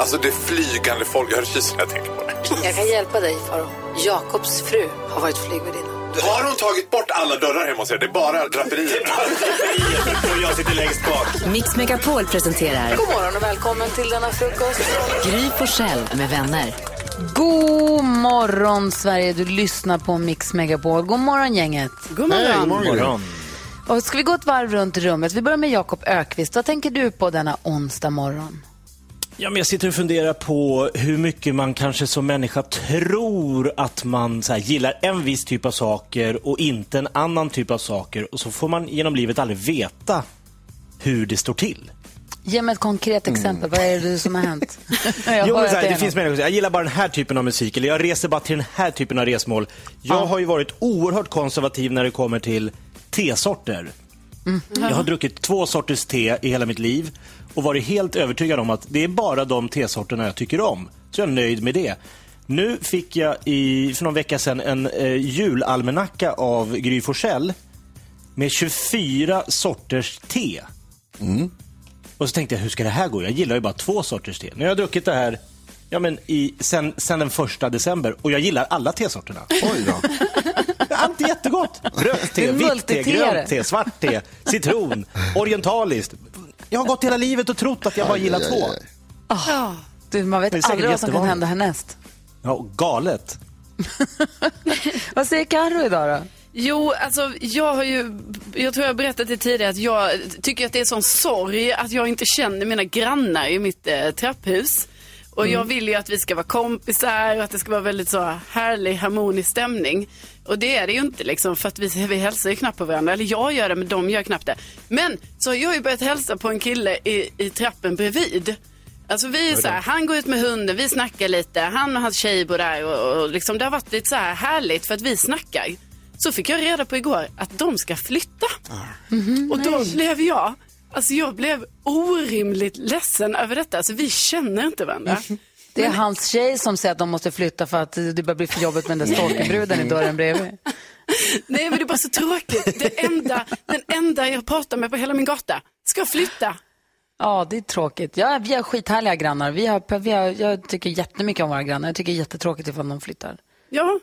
Alltså det flygande folk. Jag har kyss när jag tänker på det. Jag kan hjälpa dig, Faro. Jakobs fru har varit flygvärdinna. Har hon tagit bort alla dörrar hemma hos er? Det är bara draperier. Och jag sitter längst bak. Mix Megapol presenterar God morgon och välkommen till denna frukost. Gry Forssell med vänner. God morgon Sverige, du lyssnar på Mix Megapol. God morgon gänget. God morgon. Morgon. Och ska vi gå ett varv runt rummet? Vi börjar med Jakob Ökvist. Vad tänker du på denna onsdag morgon? Ja, men jag sitter och funderar på hur mycket man kanske som människa tror att man så här, gillar en viss typ av saker och inte en annan typ av saker. Och så får man genom livet aldrig veta hur det står till. Ge mig ett konkret exempel. Vad är det som har hänt? Jag Mm. Jo, men så här, är det finns människor som jag gillar bara den här typen av musik eller jag reser bara till den här typen av resmål. Jag har ju varit oerhört konservativ när det kommer till tesorter. Jag har druckit två sorters te i hela mitt liv och varit helt övertygad om att det är bara de tesorterna jag tycker om. Så jag är nöjd med det. Nu fick jag i, för någon vecka sedan en eh, julalmanacka av Gry Forssell med 24 sorters te. Och så tänkte jag, hur ska det här gå? Jag gillar ju bara två sorters te. Nu har jag druckit det här ja, men i, sen, sen den första december och jag gillar alla tesorterna. Oj då. Allt är jättegott. Rött te, vitt te, grönt te, svart te, citron, orientaliskt. Jag har gått hela livet och trott att jag bara gillar två. aj. Du, man vet Det är säkert aldrig vad som kan jättevanligt. hända härnäst. Ja, och galet. Vad säger Carro idag då? Jo, alltså jag har ju, jag tror jag har berättat det tidigare att jag tycker att det är sån sorg att jag inte känner mina grannar i mitt eh, trapphus. Och jag vill ju att vi ska vara kompisar och att det ska vara väldigt så härlig harmonisk stämning. Och det är det ju inte liksom för att vi, vi hälsar ju knappt på varandra. Eller jag gör det men de gör knappt det. Men så har jag ju börjat hälsa på en kille i, i trappen bredvid. Alltså vi är så här, han går ut med hunden, vi snackar lite, han och hans tjej bor där och, och liksom, det har varit lite så här härligt för att vi snackar. Så fick jag reda på igår att de ska flytta. och då blev jag, alltså jag blev orimligt ledsen över detta. Alltså vi känner inte varandra. Det är hans tjej som säger att de måste flytta för att det börjar bli för jobbigt med den där stalkerbruden i dörren bredvid. Nej men det är bara så tråkigt. Det enda, den enda jag pratar med på hela min gata ska flytta. Ja, det är tråkigt. Ja, vi har skithärliga grannar. Vi har, vi har, jag tycker jättemycket om våra grannar. Jag tycker det är jättetråkigt ifall de flyttar. Ja,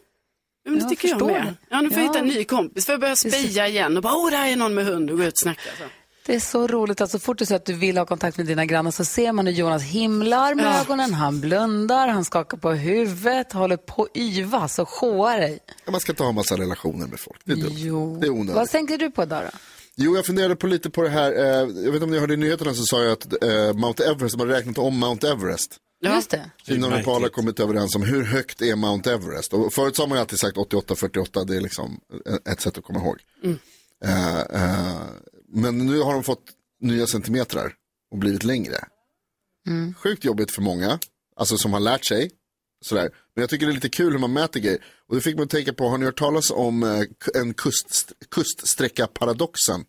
men det Jag tycker jag med. Ja, nu får jag Ja. hitta en ny kompis. Får jag börja speja igen och bara, åh, där är någon med hund och gå ut och snacka. Så. Det är så roligt att så fort du säger att du vill ha kontakt med dina grannar så ser man hur Jonas himlar med Ja. ögonen, han blundar, han skakar på huvudet, håller på att yvas och sjåar dig. Man ska inte ha en massa relationer med folk. Det är dumt. Jo. Det är onödigt. Vad tänker du på idag då? Jo, jag funderade på lite på det här. Eh, jag vet inte om ni hörde i nyheterna så sa jag att eh, Mount Everest, har räknat om Mount Everest. Just det. Kina och Nepal har kommit överens om hur högt är Mount Everest. Och förut har man ju alltid sagt 88-48, det är liksom ett sätt att komma ihåg. Eh, eh, men nu har de fått nya centimetrar och blivit längre. Sjukt jobbigt för många, alltså som har lärt sig. Sådär. Men jag tycker det är lite kul hur man mäter grejer. Och det fick mig att tänka på, har ni hört talas om eh, en kust, kuststräcka-paradoxen?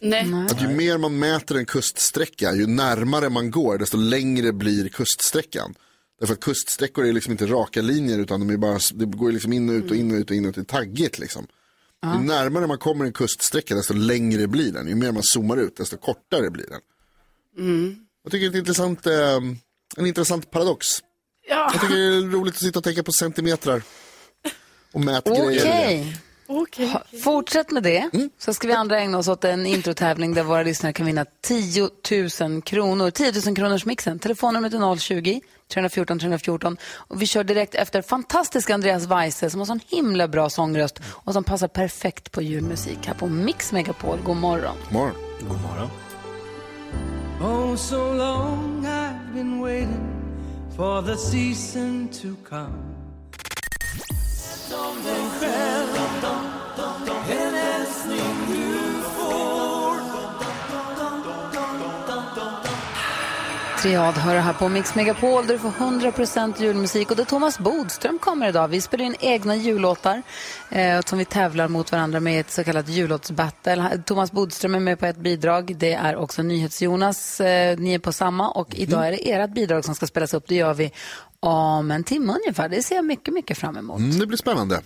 Nej. Att ju mer man mäter en kuststräcka, ju närmare man går, desto längre blir kuststräckan. Därför att kuststräckor är liksom inte raka linjer, utan de är bara, det går liksom in och ut och in och ut och in och ut, det är taggigt liksom. Ju närmare man kommer en kuststräcka, desto längre blir den. Ju mer man zoomar ut, desto kortare blir den. Jag tycker det är ett intressant, eh, en intressant paradox. Ja. Jag tycker det är roligt att sitta och tänka på centimetrar och mätgrejer. Okej. Okej. Fortsätt med det, så ska vi andra ägna oss åt en introtävling där våra lyssnare kan vinna 10 000 kronor. 10 000 kronors mixen. Telefonnumret är 020 314 314. Och vi kör direkt efter fantastiska Andreas Weise som har sån himla bra sångröst och som passar perfekt på julmusik här på Mix Megapol. God morgon. Morgon. God morgon. Oh, so long I've been waiting for the season to come. Triad hör här på Mix Megapol där du får 100% julmusik. Och där Thomas Bodström kommer idag. Vi spelar in egna jullåtar eh, som vi tävlar mot varandra med ett så kallat jullåtsbattle. Thomas Bodström är med på ett bidrag. Det är också NyhetsJonas. Eh, ni är på samma. Och idag är det ert bidrag som ska spelas upp. Det gör vi om en timme ungefär. Det ser jag mycket, mycket fram emot. Mm, det blir spännande.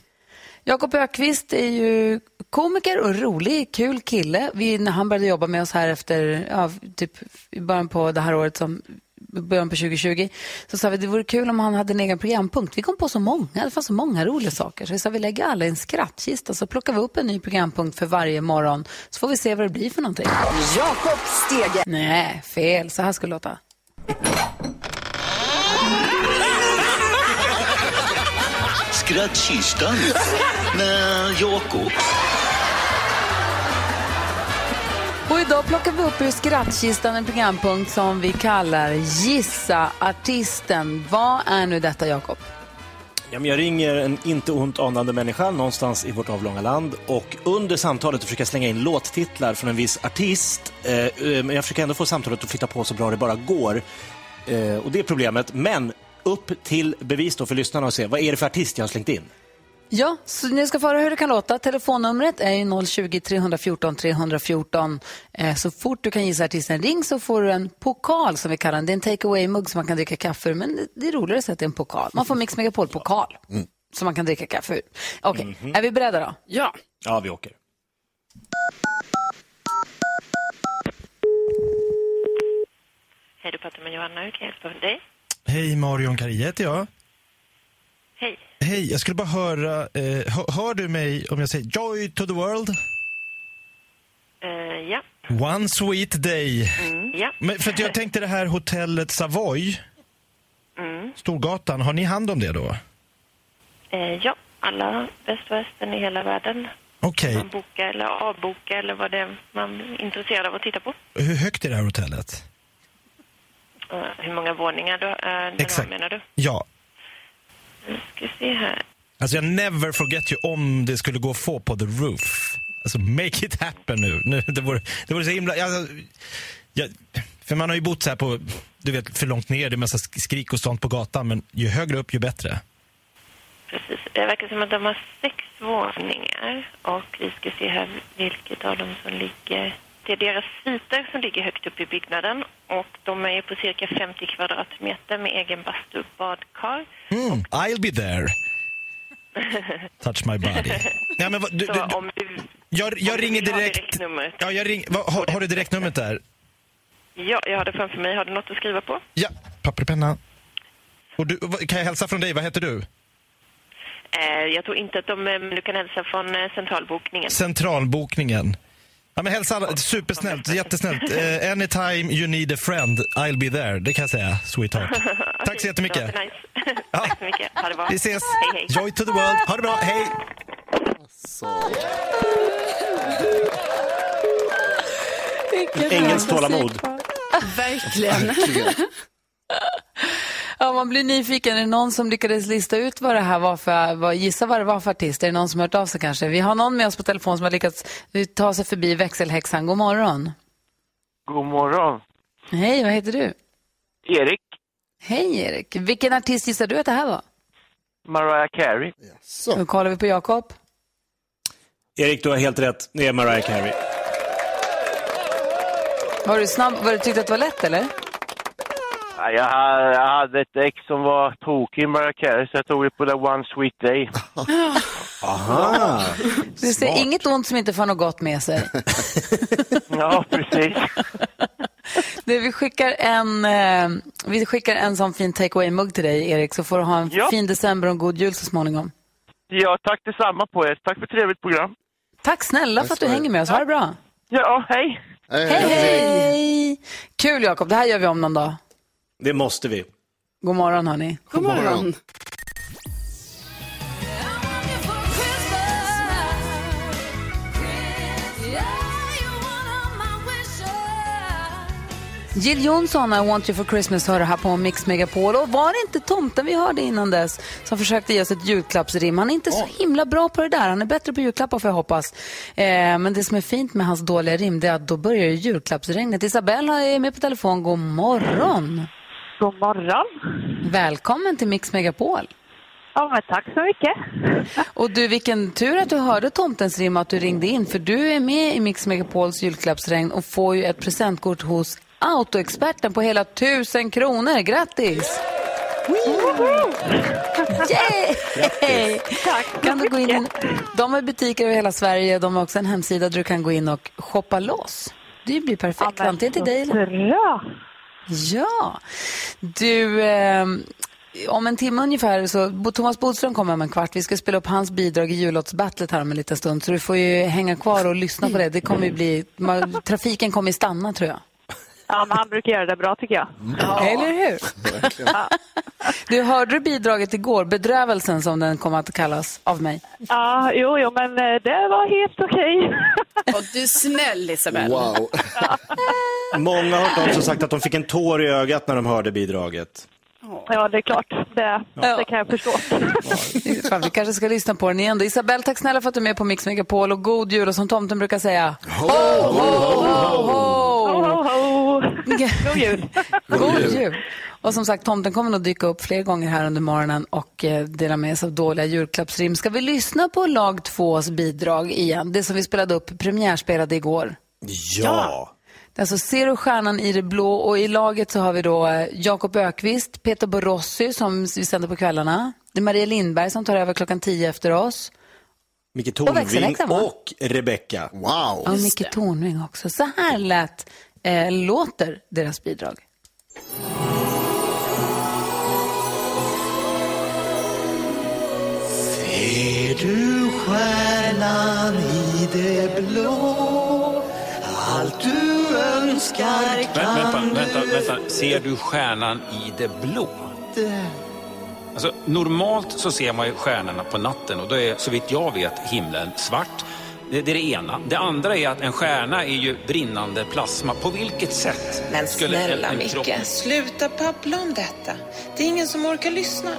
Jakob Ökvist är ju komiker och rolig, kul kille. Vi, när han började jobba med oss här efter, ja, typ i början på det här året som början på 2020, så sa vi att det vore kul om han hade en egen programpunkt. Vi kom på så många, det fanns så många roliga saker. Så vi sa vi lägger alla i en skrattkista så plockar vi upp en ny programpunkt för varje morgon. Så får vi se vad det blir för någonting. Jakob Stege. Nej, fel. Så här ska det låta. Skrattkistan med Jakob. Och idag plockar vi upp ur skrattkistan en programpunkt som vi kallar Gissa artisten. Vad är nu detta, Jakob? Ja, men jag ringer en inte ont anande människa någonstans i vårt avlånga land och under samtalet försöker jag slänga in låttitlar från en viss artist. Eh, eh, men jag försöker ändå få samtalet att flytta på så bra det bara går. Eh, och det är problemet. Men upp till bevis då för lyssnarna och se vad är det för artist jag har slängt in. Ja, så ni ska få höra hur det kan låta. Telefonnumret är ju 020 314 314. Eh, så fort du kan gissa artisten, ring så får du en pokal som vi kallar den. Det är en take away-mugg som man kan dricka kaffe ur, men det- är roligare att säga att det är en pokal. Man får Mix Megapol-pokal som man kan dricka kaffe ur. Okej, är vi beredda då? Ja. Ja, vi åker. Hej, du pratar med Johanna. Hur kan jag hjälpa dig? Hej, Marion Kari heter jag. Hej. Hej, jag skulle bara höra, eh, hör, hör du mig om jag säger Joy to the world? Eh, ja. One sweet day. Mm. Ja. Men för jag tänkte det här hotellet Savoy, Mm. Storgatan, har ni hand om det då? Eh, ja, alla Väst och Östern i hela världen. Okej, Man bokar eller avbokar eller vad det är man är intresserad av att titta på. hur högt är det här hotellet? Eh, hur många våningar då, eh, den har Exakt. menar du? Ja, Nu ska vi se här. alltså jag never forget you om det skulle gå att få på the roof. Alltså make it happen nu. nu det, vore, det vore så himla... Alltså, jag, för man har ju bott så här på, du vet, för långt ner, det är massa sk- skrik och sånt på gatan, men ju högre upp ju bättre. Precis. Det verkar som att de har sex våningar och vi ska se här vilket av dem som ligger... Det är deras sviter som ligger högt upp i byggnaden och de är på cirka 50 kvadratmeter med egen bastu och badkar. Mm, I'll be there. Touch my body. Ja, men vad, du, du, du, om du, jag jag ringer vill ha direkt. direktnumret. Ja, jag ring, vad, har, har du direktnumret där? Ja, jag har det framför mig. Har du något att skriva på? Ja, papper och penna. Och du, vad- kan jag hälsa från dig? Vad heter du? Eh, jag tror inte att de... eh, Men du kan hälsa från eh, centralbokningen. Centralbokningen. Ja, men hälsa alla. Supersnällt, jättesnällt. Eh, anytime you need a friend, I'll be there. Det kan jag säga, sweetheart. Tack så jättemycket. Nice. Tack så mycket. Ha det bra. Vi ses. Hej, hej. Joy to the world. Ha det bra. Hej. Engelskt tålamod. Verkligen. Ja, man blir nyfiken. Är det någon som lyckades lista ut vad det här var för, vad, gissa vad det var för artist? Är det någon som hört av sig kanske? Vi har någon med oss på telefon som har lyckats ta sig förbi växelhäxan. God morgon. God morgon. Hej, vad heter du? Erik, Hej Erik. Vilken artist gissar du att det här var? Mariah Carey. Nu kollar vi på Jakob. Erik, du har helt rätt. Det är Mariah Carey. Var du snabb? Var du tyckte att det var lätt eller? Ja, Jag jag hade ett ex som var tokig i Carey så jag tog det på the one sweet day. Aha. Du ser inget ont som inte får något gott med sig. Ja, precis. Du, vi, skickar en, eh, vi skickar en sån fin take away-mugg till dig, Erik, så får du ha en Ja. fin december och en god jul så småningom. Ja, tack detsamma på er. Tack för ett trevligt program. Tack snälla för att du hänger med oss. Ha det bra. Ja, hej. Hej, hej! Kul Jakob, det här gör vi om någon dag. Det måste vi. God morgon hörni. God morgon. Jill Johnson, I want you for Christmas, hör här på Mix Megapol. Och var det inte tomten vi hörde innan dess som försökte ge oss ett julklappsrim? Han är inte så himla bra på det där. Han är bättre på julklappar får jag hoppas. Eh, men det som är fint med hans dåliga rim det är att då börjar ju julklappsregnet. Isabelle är med på telefon. God morgon. God morgon. Välkommen till Mix Megapol. Ja, men tack så mycket. Och du, vilken tur att du hörde tomtens rim och att du ringde in. För du är med i Mix Megapols julklappsregn och får ju ett presentkort hos Autoexperten på hela tusen kronor. Grattis! Yay! Tack Kan du gå in, de har butiker över hela Sverige. De har också en hemsida där du kan gå in och shoppa loss. Det blir perfekt. Ja, Antingen till dig eller... Bra. Ja. Du, eh, om en timme ungefär så Thomas Bodström kommer om en kvart. Vi ska spela upp hans bidrag i jullåtsbattlet här om en liten stund. Så du får ju hänga kvar och lyssna på det. Det kommer ju bli, ma- trafiken kommer ju stanna tror jag. Ja, men han brukar göra det bra tycker jag. Eller hur? Du hörde du bidraget igår, bedrövelsen som den kom att kallas av mig. Ja, jo, jo, men eh, det var helt okej. Och du är snäll Isabel. Wow. Många har hört av sig och sagt att de fick en tår i ögat när de hörde bidraget. Ja, det är klart. Det, det kan jag förstå. Fan, vi kanske ska lyssna på den igen då. Isabel, tack snälla för att du är med på Mix Megapol och god jul och som tomten brukar säga. Ho, ho, ho, ho! Ho, ho, ho. God jul. God jul! Och som sagt, tomten kommer nog dyka upp fler gånger här under morgonen och eh, dela med sig av dåliga julklappsrim. Ska vi lyssna på lag tvås bidrag igen? Det som vi spelade upp, premiärspelade igår. Ja. Det är alltså Ser du stjärnan i det blå och i laget så har vi då eh, Jakob Ökvist, Peter Borossi som vi sänder på kvällarna. Det är Maria Lindberg som tar över klockan tio efter oss. Micke Och Tornving va? och Rebecca. Wow. Och Micke Tornving också. Så här lät, eh, låter deras bidrag. Ser du stjärnan i det blå? Allt du önskar Vä- Vänta, vänta, vänta. Ser du stjärnan i det blå? Alltså, normalt så ser man ju stjärnorna på natten och då är så vitt jag vet himlen svart. Det, det är det ena. Det andra är att en stjärna är ju brinnande plasma. På vilket sätt Men skulle en- snälla en Micke, kropp- sluta babbla om detta. Det är ingen som orkar lyssna.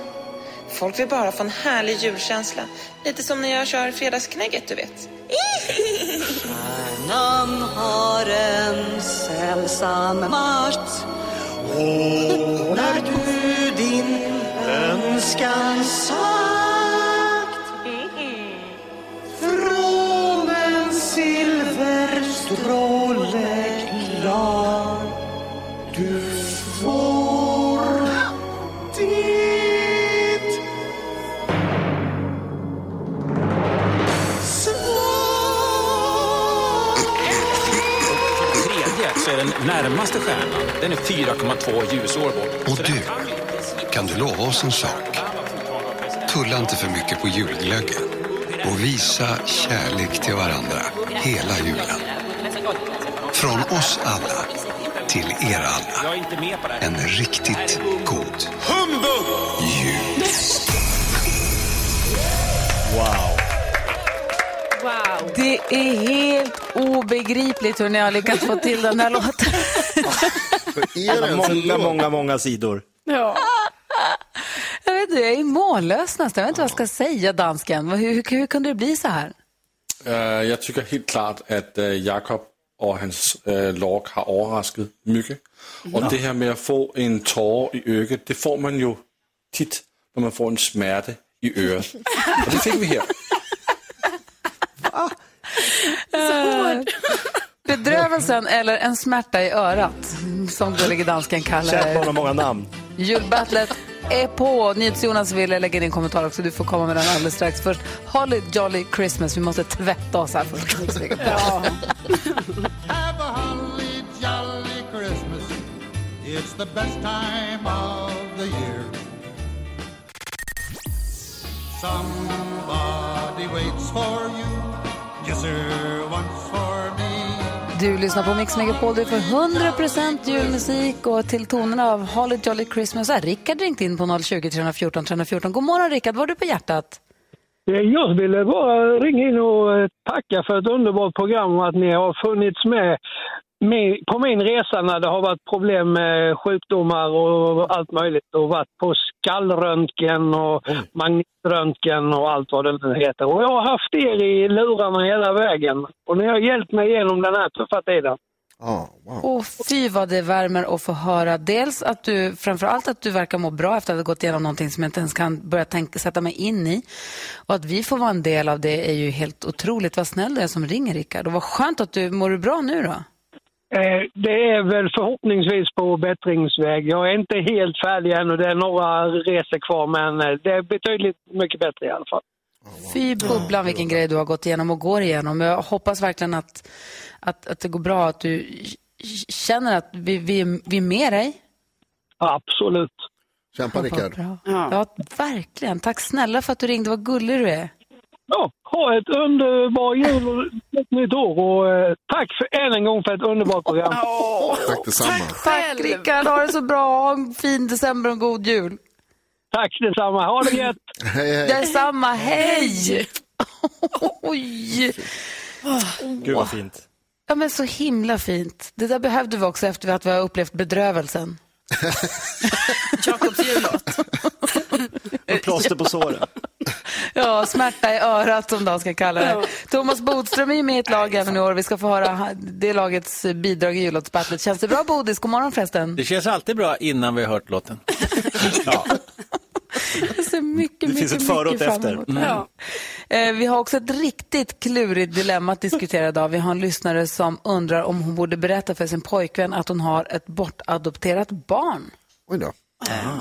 Folk vill bara få en härlig julkänsla. Lite som när jag kör fredagsknägget, du vet. Stjärnan har en sällsam makt Och när du din önskan sagt Från en silverstråle klar Du närmaste stjärnan, den är 4,2 ljusår bort. Och du, kan du lova oss en sak? Tulla inte för mycket på julglöggen och visa kärlek till varandra hela julen. Från oss alla till er alla. En riktigt god Humbug! jul. Wow. Wow. Det är helt obegripligt hur ni har lyckats få till den här låten. En Många, många, många sidor. Ja. Jag vet inte, jag är mållös nästan. Jag vet inte vad jag ska säga, dansken. Hur, hur, hur kunde det bli så här? Øh, jeg tycker helt klart, at øh, Jakob og hans øh, lag har overrasket mycket. Og det her med at få en tårer i øget, det får man jo tit, når man får en smerte i øret. Og det fik vi Eh, Bedrövelsen eller en smärta i örat, som gullige dansken kallar Kärt det. barn har många namn. Julbattlet är på. NyhetsJonas vill lägga in en kommentar också. Du får komma med den alldeles strax. Först, Holly Jolly Christmas. Vi måste tvätta oss här först. Have a holly jolly Christmas. It's the best time of the year. Somebody waits for you. Du lyssnar på Mix Megapol, du får 100% julmusik och till tonerna av Holly Jolly Christmas. Har Rickard ringt in på 020 314 314. God morgon Rickard, vad har du på hjärtat? Eh, Jag ville bara ringa in och eh, tacka för ett underbart program och att ni har funnits med med- på min resa när det har varit problem med sjukdomar och allt möjligt och varit på skallröntgen och magnetröntgen och allt vad det nu heter. Och jag har haft er i lurarna hela vägen och ni har hjälpt mig igenom den här tuffa tiden. Och fy vad det värmer att få höra. Dels att du, framförallt att du verkar må bra efter att ha gått igenom någonting som jag inte ens kan börja tänka, sätta mig in i. Och att vi får vara en del av det är ju helt otroligt. Vad snäll du är som ringer Rickard. Och vad skönt att du mår du bra nu då? Eh, Det är väl förhoppningsvis på bättringsväg. Jag är inte helt färdig än och det är några resor kvar men eh, det är betydligt mycket bättre i alla fall. Fy bubblan vilken grej du har gått igenom och går igenom. Jag hoppas verkligen att, att, att det går bra, att du känner att vi, vi, vi är med dig. Absolut. Kämpa Rickard. Ja. verkligen. Tack snälla för att du ringde. Vad gullig du är. Ja, ha ett underbart jul och ett nytt år och eh, tack för, än en gång för ett underbart program. Tack detsamma. Tack Rickard. Ha det så bra. Ha en fin december och en god jul. Tack detsamma. Ha det gött. Hej, Detsamma. Hej! Oj! Gud vad fint. Ja, men så himla fint. Det där behövde vi också efter att vi har upplevt bedrövelsen. Jakobs jullåt. Och plåster på såren. Ja, smärta i örat som de ska kalla det. Thomas Bodström är ju med i ett lag även i år. Vi ska få höra det lagets bidrag i jullåtsbattlet. Känns det bra Bodis? God morgon förresten. Det känns alltid bra innan vi har hört låten. Jag ser mycket, Det mycket, finns ett före och fram efter. Mm. Ja. Eh, Vi har också ett riktigt klurigt dilemma att diskutera idag. Vi har en lyssnare som undrar om hon borde berätta för sin pojkvän att hon har ett bortadopterat barn. Oj då.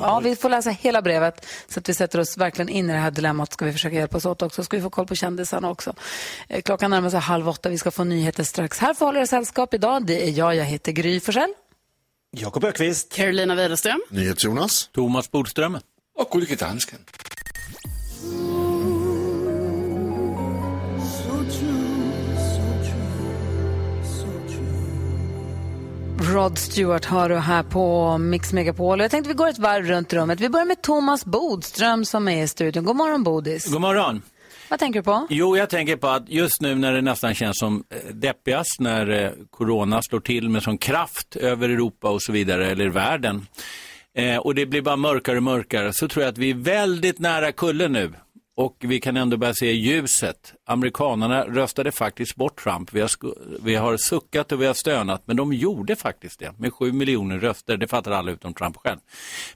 Ja, vi får läsa hela brevet så att vi sätter oss verkligen in i det här dilemmat. Ska vi försöka hjälpas åt också. Ska vi få koll på kändisarna också. Eh, Klockan närmar sig halv åtta. Vi ska få nyheter strax. Här får hålla er sällskap idag. Det är jag. Jag heter Gry Forssell. Jakob Ökvist. Carolina Widerström. NyhetsJonas. Thomas Bodström. Och Gullige Dansken. Rod Stewart hör du här på Mix Megapol. Jag tänkte vi går ett varv runt rummet. Vi börjar med Thomas Bodström som är i studion. God morgon Bodis. God morgon. Vad tänker du på? Jo, jag tänker på att just nu när det nästan känns som eh, deppigast, när eh, corona slår till med sån kraft över Europa och så vidare, eller världen, eh, och det blir bara mörkare och mörkare, så tror jag att vi är väldigt nära kullen nu. Och vi kan ändå börja se ljuset. Amerikanerna röstade faktiskt bort Trump. Vi har, vi har suckat och vi har stönat, men de gjorde faktiskt det med sju miljoner röster. Det fattar alla utom Trump själv.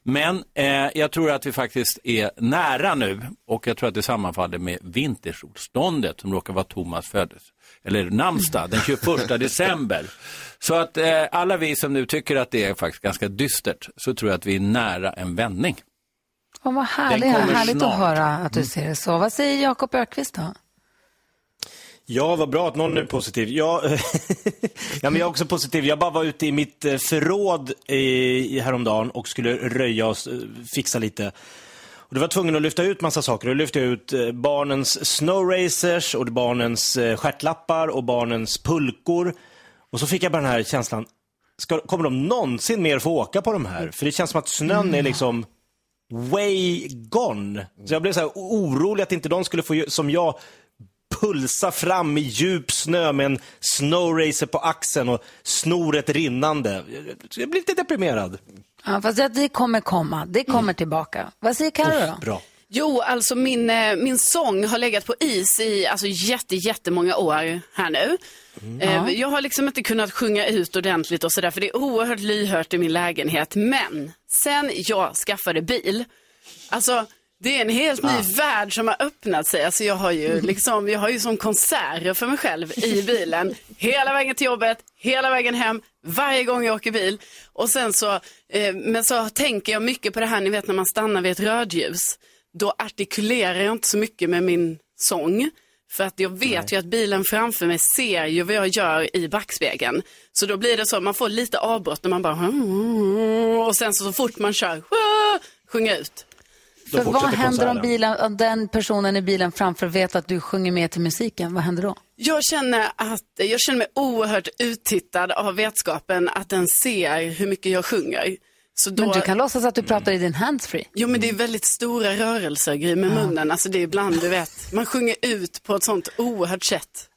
Men eh, jag tror att vi faktiskt är nära nu och jag tror att det sammanfaller med vintersolståndet som råkar vara Thomas födelse eller namnsdag den 21 december. Så att eh, alla vi som nu tycker att det är faktiskt ganska dystert så tror jag att vi är nära en vändning. Oh, vad härligt, härligt att höra att du ser det så. Vad säger Jakob Ökvist då? Ja, vad bra att någon är positiv. Jag, ja, men jag är också positiv. Jag bara var ute i mitt eh, förråd i, häromdagen och skulle röja och fixa lite. Och då var tvungen att lyfta ut massa saker. Då lyfte ut eh, barnens snowracers och barnens eh, stjärtlappar och barnens pulkor. Och så fick jag bara den här känslan, ska, kommer de någonsin mer få åka på de här? För det känns som att snön är liksom way gone. Så jag blev så här orolig att inte de skulle få, som jag, pulsa fram i djup snö med en snowracer på axeln och snoret rinnande. Jag blir lite deprimerad. Ja, fast det- det kommer komma. Det kommer tillbaka. Vad säger Carro då? Bra. Jo, alltså min, eh, min sång har legat på is i alltså, jätte, jättemånga år här nu. Eh, Ja. Jag har liksom inte kunnat sjunga ut ordentligt och sådär för det är oerhört lyhört i min lägenhet. Men sen jag skaffade bil, alltså det är en helt ny värld som har öppnat sig. Alltså jag har ju liksom, jag har ju som konserter för mig själv i bilen. Hela vägen till jobbet, hela vägen hem, varje gång jag åker bil. Och sen så, eh, men så tänker jag mycket på det här, ni vet när man stannar vid ett rödljus. Då artikulerar jag inte så mycket med min sång. För att jag vet ju att bilen framför mig ser ju vad jag gör i backspegeln. Så då blir det så, man får lite avbrott när man bara och sen så, så fort man kör, sjunga ut. För vad händer om, bilen, om den personen i bilen framför vet att du sjunger med till musiken? Vad händer då? Jag känner, att, jag känner mig oerhört uttittad av vetskapen att den ser hur mycket jag sjunger. Så då... Men du kan låtsas att du pratar i din handsfree. Jo men det är väldigt stora rörelser med munnen. Alltså det är ibland, du vet, man sjunger ut på ett sånt oerhört sätt.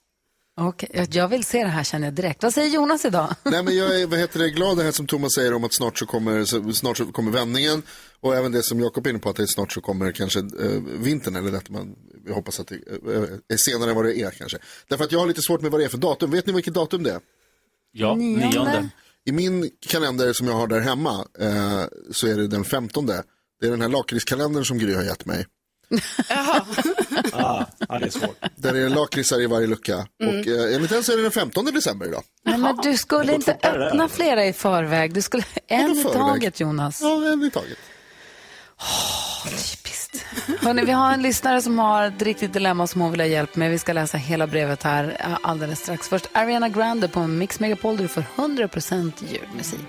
Okej, jag- jag vill se det här känner jag direkt. Vad säger Jonas idag? Nej men jag är vad heter det, glad det här som Thomas säger om att snart så kommer, så, snart så kommer vändningen. Och även det som Jakob är inne på att det snart så kommer kanske eh, vintern eller att man jag hoppas att det eh, är senare än vad det är kanske. Därför att jag har lite svårt med vad det är för datum. Vet ni vilket datum det är? Ja, Nionde. nionde. I min kalender som jag har där hemma eh, så är det den 15. Det är den här lakritskalendern som Gry har gett mig. Ah, ja, det är svårt. Där är det lakritsar i varje lucka. Mm. Och eh, enligt den så är det den 15 december idag. Nej, men du skulle inte öppna flera i förväg. Du skulle en i taget, Jonas. Ja, en i taget. Hörrni, vi har en lyssnare som har ett riktigt dilemma som hon vill ha hjälp med. Vi ska läsa hela brevet här eh, alldeles strax. Först Ariana Grande på Mix Megapol där du får 100% julmusik.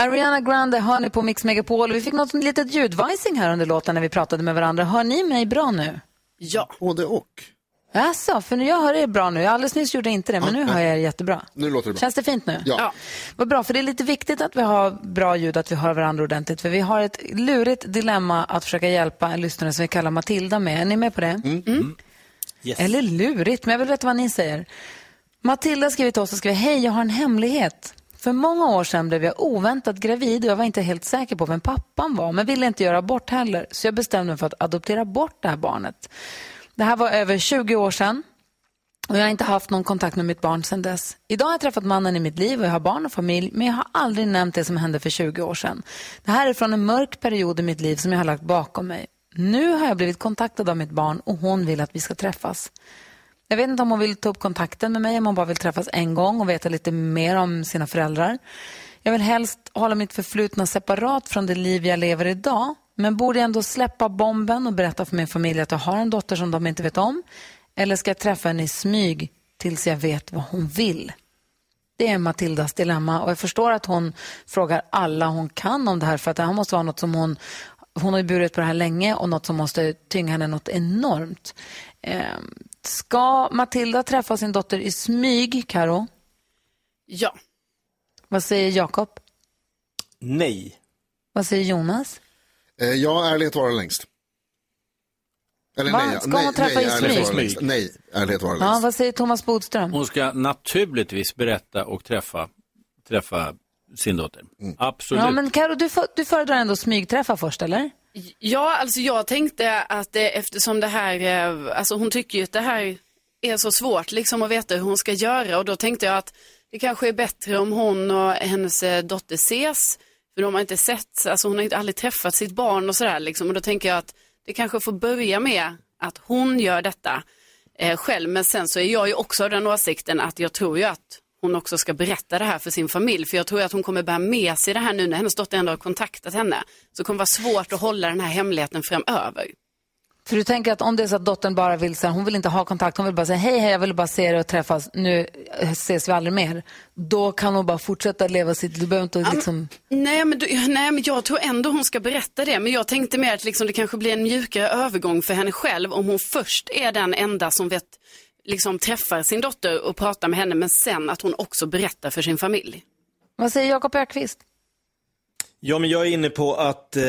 Ariana Grande hör ni på Mix Megapol. Vi fick något litet ljudvajsing här under låten när vi pratade med varandra. Hör ni mig bra nu? Ja. Både och. Jaså, för nu jag hör er bra nu. Alldeles nyss gjorde jag inte det, men nu hör jag er jättebra. Nu låter det bra. Känns det fint nu? Ja. Vad bra, för det är lite viktigt att vi har bra ljud, att vi hör varandra ordentligt. För vi har ett lurigt dilemma att försöka hjälpa en lyssnare som vi kallar Matilda med. Är ni med på det? Mm. Eller lurigt, men jag vill veta vad ni säger. Matilda skriver till oss och skriver, hej, jag har en hemlighet. För många år sedan blev jag oväntat gravid och jag var inte helt säker på vem pappan var, men ville inte göra abort heller. Så jag bestämde mig för att adoptera bort det här barnet. Det här var över 20 år sedan. Och jag har inte haft någon kontakt med mitt barn sedan dess. Idag har jag träffat mannen i mitt liv och jag har barn och familj, men jag har aldrig nämnt det som hände för 20 år sedan. Det här är från en mörk period i mitt liv som jag har lagt bakom mig. Nu har jag blivit kontaktad av mitt barn och hon vill att vi ska träffas. Jag vet inte om hon vill ta upp kontakten med mig, om hon bara vill träffas en gång och veta lite mer om sina föräldrar. Jag vill helst hålla mitt förflutna separat från det liv jag lever idag, men borde jag ändå släppa bomben och berätta för min familj att jag har en dotter som de inte vet om? Eller ska jag träffa henne i smyg tills jag vet vad hon vill? Det är Matildas dilemma och jag förstår att hon frågar alla hon kan om det här för att det här måste vara något som hon hon har ju burit på det här länge och något som måste tynga henne något enormt. Ehm, Ska Matilda träffa sin dotter i smyg, Karo? Ja. Vad säger Jakob? Nej. Vad säger Jonas? Eh, ja, ärlighet vara längst. Eller Va? nej, Ska nej, hon träffa nej, i ärlighet smyg? vara längst. Nej, ärlighet vara längst. Ja, vad säger Thomas Bodström? Hon ska naturligtvis berätta och träffa, träffa sin dotter. Absolut. Ja, men Karo, du, för, du föredrar ändå smygträffa först, eller? Ja, alltså jag tänkte att det, eftersom det här, eh, alltså hon tycker ju att det här är så svårt liksom att veta hur hon ska göra. Och då tänkte jag att det kanske är bättre om hon och hennes eh, dotter ses, för de har inte sett, alltså hon har inte aldrig träffat sitt barn och sådär liksom. Och då tänker jag att det kanske får börja med att hon gör detta eh, själv, men sen så är jag ju också av den åsikten att jag tror ju att hon också ska berätta det här för sin familj, för jag tror att hon kommer bära med sig det här nu när hennes dotter ändå har kontaktat henne, så det kommer vara svårt att hålla den här hemligheten framöver. För du tänker att om det är så att dottern bara vill, så här, hon vill inte ha kontakt, hon vill bara säga hej, hej, jag vill bara se dig och träffas, nu eh, ses vi aldrig mer. Då kan hon bara fortsätta leva sitt, du behöver inte liksom... Nej men, du, nej, men jag tror ändå hon ska berätta det. Men jag tänkte mer att liksom, det kanske blir en mjukare övergång för henne själv om hon först är den enda som vet, liksom, träffar sin dotter och pratar med henne, men sen att hon också berättar för sin familj. Vad säger Jakob Ökvist? Ja, men jag är inne på att eh,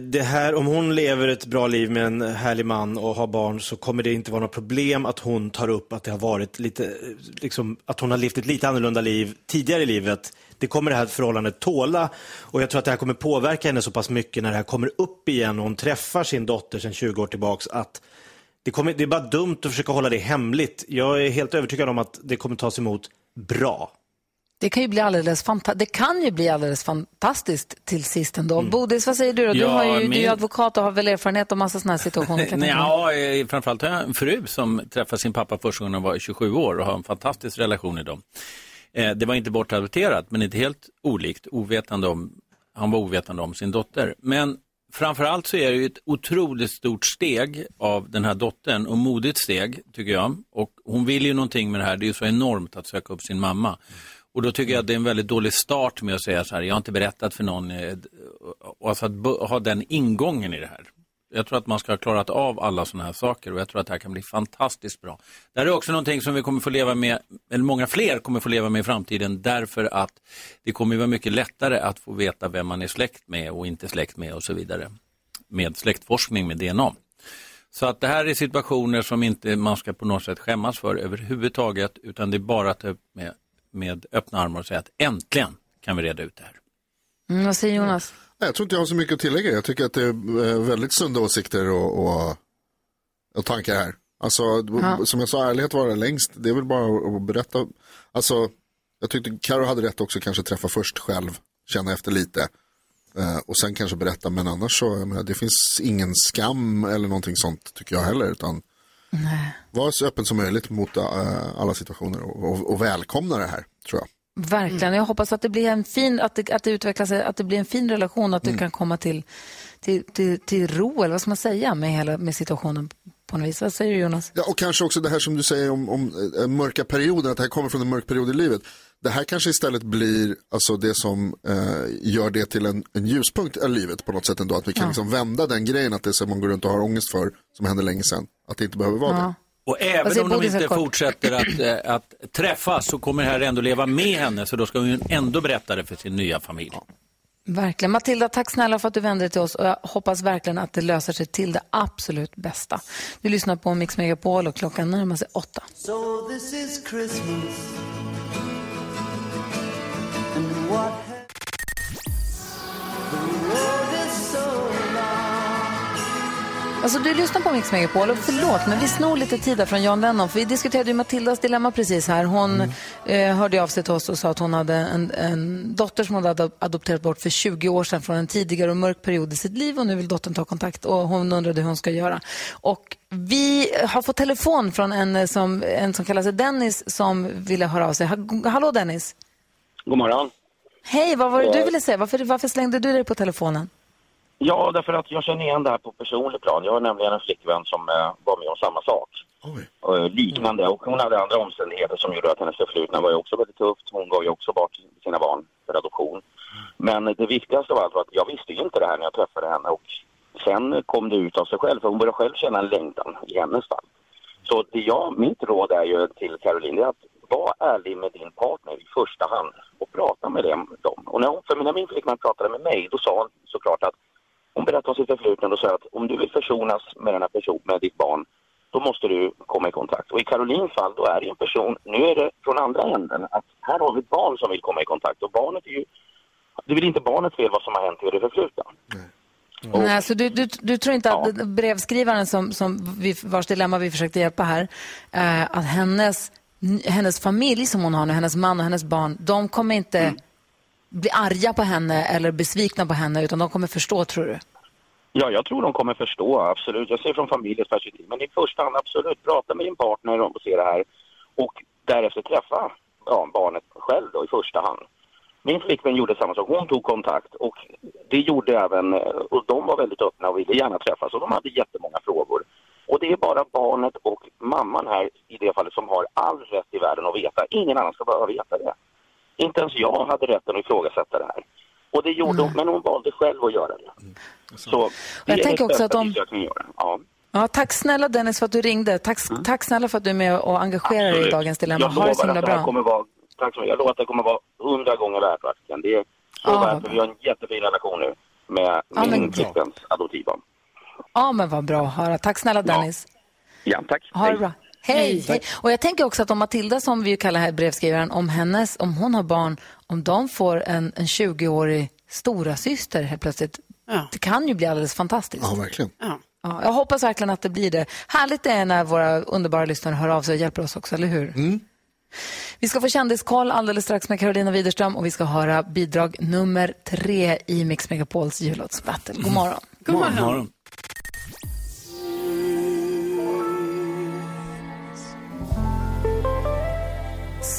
det här, om hon lever ett bra liv med en härlig man och har barn så kommer det inte vara något problem att hon tar upp att det har varit lite, eh, liksom, att hon har levt ett lite annorlunda liv tidigare i livet. Det kommer det här förhållandet tåla och jag tror att det här kommer påverka henne så pass mycket när det här kommer upp igen och hon träffar sin dotter sedan 20 år tillbaks att det, kommer, det är bara dumt att försöka hålla det hemligt. Jag är helt övertygad om att det kommer tas emot bra. Det kan ju bli alldeles, fanta- det kan ju bli alldeles fantastiskt till sist ändå. Mm. Bodis, vad säger du då? Du, Ja, har ju, du är min- ju advokat och har väl erfarenhet av massa sådana här situationer. Kan ja, eh, framförallt har jag en fru som träffade sin pappa första gången hon var 27 år och har en fantastisk relation i dem. Eh, Det var inte bortadopterat, men inte helt olikt, ovetande om, han var ovetande om sin dotter. Men framförallt så är det ju ett otroligt stort steg av den här dottern och modigt steg, tycker jag. Och hon vill ju någonting med det här, det är ju så enormt att söka upp sin mamma. Och då tycker jag att det är en väldigt dålig start med att säga så här, jag har inte berättat för någon, eh, och alltså att ha den ingången i det här. Jag tror att man ska ha klarat av alla sådana här saker och jag tror att det här kan bli fantastiskt bra. Det här är också någonting som vi kommer få leva med, eller många fler kommer få leva med i framtiden därför att det kommer vara mycket lättare att få veta vem man är släkt med och inte släkt med och så vidare. Med släktforskning med DNA. Så att det här är situationer som inte man ska på något sätt skämmas för överhuvudtaget utan det är bara att ta upp med, med öppna armar och säga att äntligen kan vi reda ut det här. Mm, vad säger Jonas? Nej, Jag tror inte jag har så mycket att tillägga. Jag tycker att det är eh, väldigt sunda åsikter och, och, och tankar här. Alltså, Ja. som jag sa, ärlighet vara längst. Det är väl bara att berätta. Alltså, jag tyckte Karo hade rätt också, kanske träffa först själv, känna efter lite. Eh, och sen kanske berätta, men annars så, jag menar, det finns ingen skam eller någonting sånt tycker jag heller. Utan var så öppen som möjligt mot eh, alla situationer och, och, och välkomna det här, tror jag. Verkligen. Jag hoppas att det blir en fin, att det, att det utvecklar sig, att det blir en fin relation, att du Mm. kan komma till, till, till, till ro, eller vad ska man säga, med, hela, med situationen på något vis. Vad säger du Jonas? Ja, och kanske också det här som du säger om, om eh, mörka perioden, att det här kommer från en mörk period i livet. Det här kanske istället blir alltså, det som eh, gör det till en, en ljuspunkt i livet på något sätt ändå. Att vi kan Ja. liksom vända den grejen att det som man går runt och har ångest för, som hände länge sedan, att det inte behöver vara det. Och även om de inte Kort? fortsätter att, eh, att träffas så kommer det här ändå leva med henne så då ska hon ändå berätta det för sin nya familj. Verkligen. Matilda, tack snälla för att du vände dig till oss och jag hoppas verkligen att det löser sig till det absolut bästa. Du lyssnar på Mix Megapol och klockan närmar sig åtta. So Alltså du lyssnar på Mix Megapol och förlåt men vi snor lite tid från John Lennon för vi diskuterade ju Matildas dilemma precis här. Hon eh, hörde av sig till oss och sa att hon hade en, en dotter som hon hade adop- adopterat bort för 20 år sedan från en tidigare och mörk period i sitt liv och nu vill dottern ta kontakt och hon undrade hur hon ska göra. Och vi har fått telefon från en eh, som, en som kallar sig Dennis som ville höra av sig. Ha- Hallå Dennis! God morgon. Hej, vad var det du ville säga? Varför, varför slängde du dig på telefonen? Ja, därför att jag känner igen det här på personlig plan. Jag har nämligen en flickvän som eh, var med om samma sak. Eh, liknande. Och hon hade andra omständigheter som gjorde att hennes förflutna var ju också väldigt tufft. Hon gav ju också bort sina barn för adoption. Men det viktigaste av allt var att jag visste ju inte det här när jag träffade henne. Och sen kom det ut av sig själv. För hon började själv känna en längtan i hennes fall. Så det jag, mitt råd är ju till Caroline, det är att var ärlig med din partner i första hand och prata med dem. dem. Och när, hon, för när min flickvän pratade med mig, då sa hon såklart att hon berättade om sitt förflutna och sa att om du vill försonas med den här personen, med ditt barn, då måste du komma i kontakt. Och i Karolins fall, då är det en person, nu är det från andra änden, att här har vi ett barn som vill komma i kontakt och barnet är ju, det väl inte barnets fel vad som har hänt i det förflutna. Nej, så du, du, du tror inte att brevskrivaren som, som vi, vars dilemma vi försökte hjälpa här, eh, att hennes, hennes familj som hon har nu, hennes man och hennes barn, de kommer inte bli arga på henne eller besvikna på henne, utan de kommer förstå, tror du? Ja, jag tror de kommer förstå, absolut. Jag ser från familjens perspektiv. Men i första hand, absolut, prata med din partner och se det här. Och därefter träffa ja, barnet själv då i första hand. Min flickvän gjorde samma sak. Hon tog kontakt och det gjorde även, eh, och de var väldigt öppna och ville gärna träffas och de hade jättemånga frågor. Och det är bara barnet och mamman här i det fallet som har all rätt i världen att veta. Ingen annan ska behöva veta det. Inte ens jag hade rätten att ifrågasätta det här. Och det gjorde hon, men hon valde själv att göra det. Så det jag tänker också att om-. Ja. Ja, tack snälla Dennis för att du ringde. Tack, tack snälla för att du är med och engagerar dig i Absolut. dagens dilemma. Jag Ha det så lovar himla att det här bra. kommer vara, tack så mycket. Jag lovar att det kommer vara hundra gånger värt verkligen. Det är så Ja, värt, vi har en jättefin relation nu med Ja, min flickväns adoptivbarn. Ja, men vad bra att höra. Tack snälla Dennis. Ja, tack. Ha det bra. Hej. Hej. Och jag tänker också att om Matilda, som vi ju kallar här brevskrivaren, om, hennes, om hon har barn, om de får en, en 20-årig stora syster helt plötsligt, det kan ju bli alldeles fantastiskt. Ja, verkligen. Ja, jag hoppas verkligen att det blir det. Härligt det är när våra underbara lyssnare hör av sig och hjälper oss också, eller hur? Vi ska få kändiskoll alldeles strax med Carolina Widerström och vi ska höra bidrag nummer tre i Mix Megapols jullåtsbattle. God morgon. God morgon. God morgon.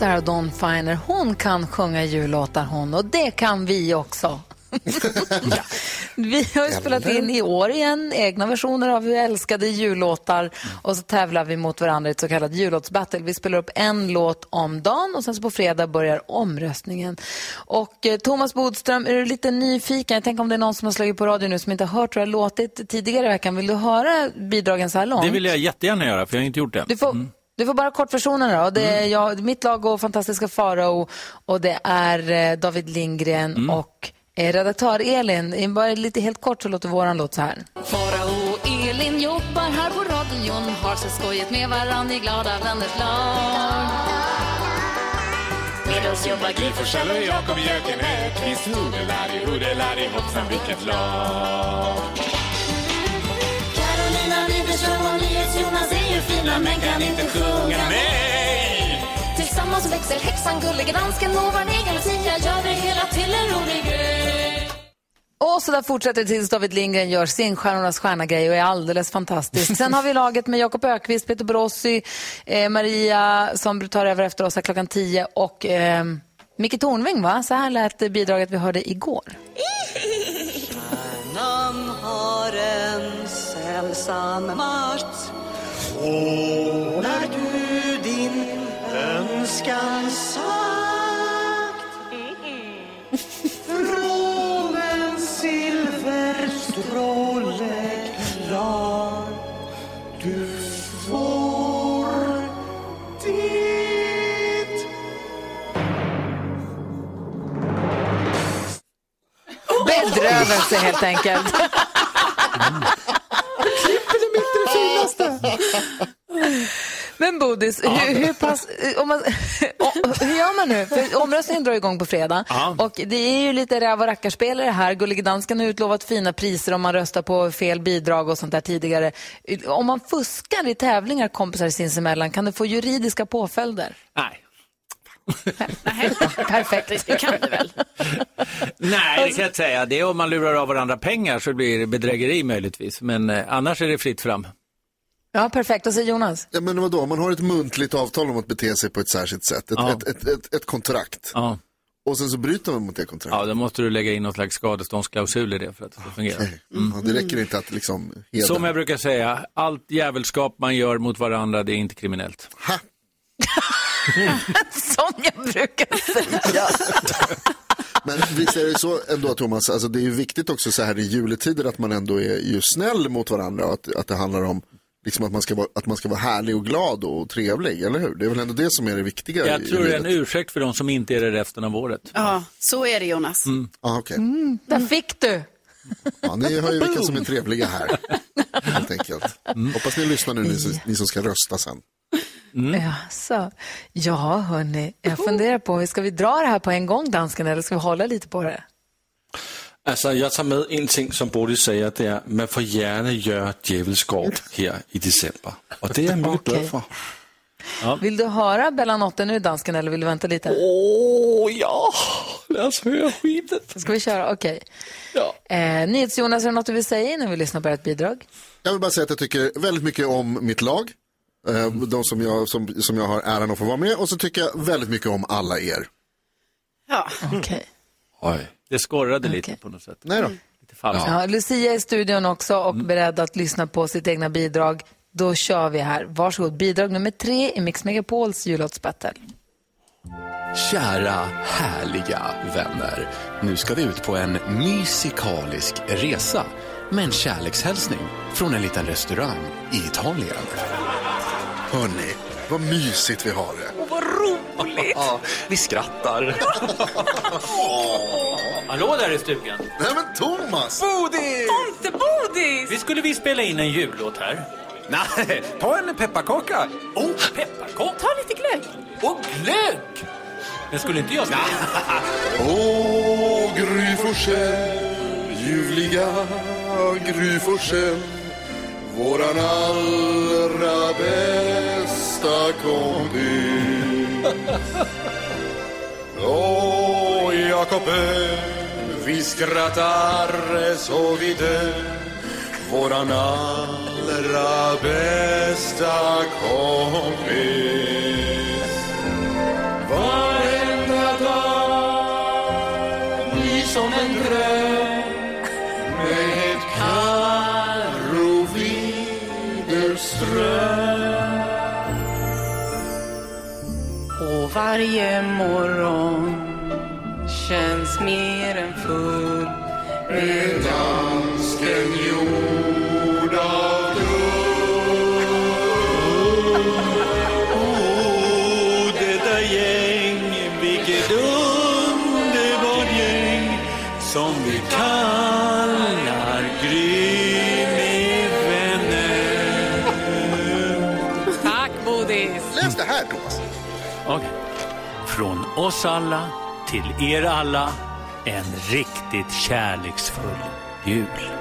Sarah Dawn Finer, hon kan sjunga jullåtar hon och det kan vi också. Vi har ju spelat in i år igen egna versioner av älskade jullåtar och så tävlar vi mot varandra i ett så kallat jullåtsbattle. Vi spelar upp en låt om dagen och sen så på fredag börjar omröstningen. Och eh, Thomas Bodström, är du lite nyfiken? Jag tänker om det är någon som har slagit på radio nu som inte har hört hur det har låtit tidigare i veckan. Vill du höra bidragen så här långt? Det vill jag jättegärna göra, för jag har inte gjort det. Du får, du får bara kortversionen då. Det är jag, mitt lag och fantastiska Farao och det är eh, David Lindgren och eh, redaktör Elin. Eh, Bara lite helt kort så låter våran låt så här. Farao och Elin jobbar här på radion Har så skojigt med varann i glada vänners lag. Med oss jobbar Gry Forssell och Jakob Jökenhögqvist Hodelari, hodelari, hoppsan vilket lag Widerström och NyhetsJonas är ju fina men kan inte sjunga Nej! Tillsammans växer häxan, gullige dansken och vår egen Lucia gör det hela till en rolig grej Och så där fortsätter det tills David Lindgren gör sin Stjärnornas stjärna-grej och är alldeles fantastisk. Sen har vi laget med Jakob Ökvist, Peter Borossi, eh, Maria som tar över efter oss här klockan 10 och eh, Micke Tornving, va? Så här lät bidraget vi hörde igår. Stjärnan har en makt Och när du din önskan sagt. Från en silverstråle klar Du får ditt. Bedrövelse helt enkelt. Men Bodis, hur, hur pass... Om man, hur gör man nu? För omröstningen drar igång på fredag. Ja. Och det är ju lite räv och rackarspelare här. Gullige Dansken har utlovat fina priser om man röstar på fel bidrag och sånt där tidigare. Om man fuskar i tävlingar kompisar sinsemellan, kan det få juridiska påföljder? Nej. Perfekt. Det kan det väl? Nej, det kan jag inte säga. Det är om man lurar av varandra pengar så blir det bedrägeri möjligtvis. Men eh, annars är det fritt fram. Ja, perfekt. Och så Jonas? Ja, men vadå, man har ett muntligt avtal om att bete sig på ett särskilt sätt, ett, Ja. ett, ett, ett, ett kontrakt. Ja. Och sen så bryter man mot det kontraktet. Ja, då måste du lägga in någon slags skadeståndsklausul i det för att det ska fungera. Mm. Ja, det räcker inte att liksom hedra. Som jag brukar säga, allt jävelskap man gör mot varandra, det är inte kriminellt. Som jag brukar säga. Men visst är det så ändå Thomas, alltså det är ju viktigt också så här i juletider att man ändå är ju snäll mot varandra och att, att det handlar om liksom att, man ska vara, att man ska vara härlig och glad och trevlig, eller hur? Det är väl ändå det som är det viktiga Jag i, tror i det är en ursäkt för de som inte är det resten av året. Ja, så är det Jonas. Mm. Ah, okay. Mm, där fick du. Ja, ni hör ju vilka som är trevliga här, helt enkelt. Hoppas ni lyssnar nu, ni, som- ni som ska rösta sen. Ja, så. ja, hörni. Jag funderar på, ska vi dra det här på en gång, dansken, eller ska vi hålla lite på det? Altså, jeg tager med en ting, som Bodil säger, det är, man får gärna göra djävulskap här i december. Och det är jag mycket glad för. Vill du höra Bella Notte nu, dansken, eller vill du vänta lite? Åh, ja. Låt oss höra skitet. Ska vi köra? Okej. Eh, NyhetsJonas, är det något du vill säga innan vi lyssnar på ert bidrag? Jag vill bara säga att jag tycker väldigt mycket om mitt lag. Eh, de som jag, som, som jag har äran att få vara med. Och så tycker jag väldigt mycket om alla er. Ja. Okej. Oj. Det skorrade lite på något sätt. Nej då. Lite falskt. Ja, Lucia är i studion också och beredd att lyssna på sitt egna bidrag. Då kör vi här. Varsågod, bidrag nummer tre i Mix Megapols jullåtsbattle. Kära härliga vänner. Nu ska vi ut på en musikalisk resa med en kärlekshälsning från en liten restaurang i Italien. Hörni, vad mysigt vi har det. vad roligt! Ja, vi skrattar. Hallå där i stugan. Nej men Thomas! Bodis! Tomtebodis! Vi skulle vi spela in en jullåt här. Nej, ta en pepparkaka. Oh, pepparkaka! Ta lite glögg. Och glögg! Men skulle inte jag spela? Åh, Gry Forssell, ljuvliga Gry Forssell Våran allra bästa kompis Åh, Jakob Ö, vi skrattar så vi dör. Våran allra bästa kompis. Varenda dag blir som en dröm Med Karo Widerström Och varje morgon känns mer än full med dansken gjord av Oh, detta gäng, vilket underbart gäng som vi kallar Gry med vänner. Tack Bodis. Läs det här Thomas. Okej. Från oss alla till er alla, en riktigt kärleksfull jul.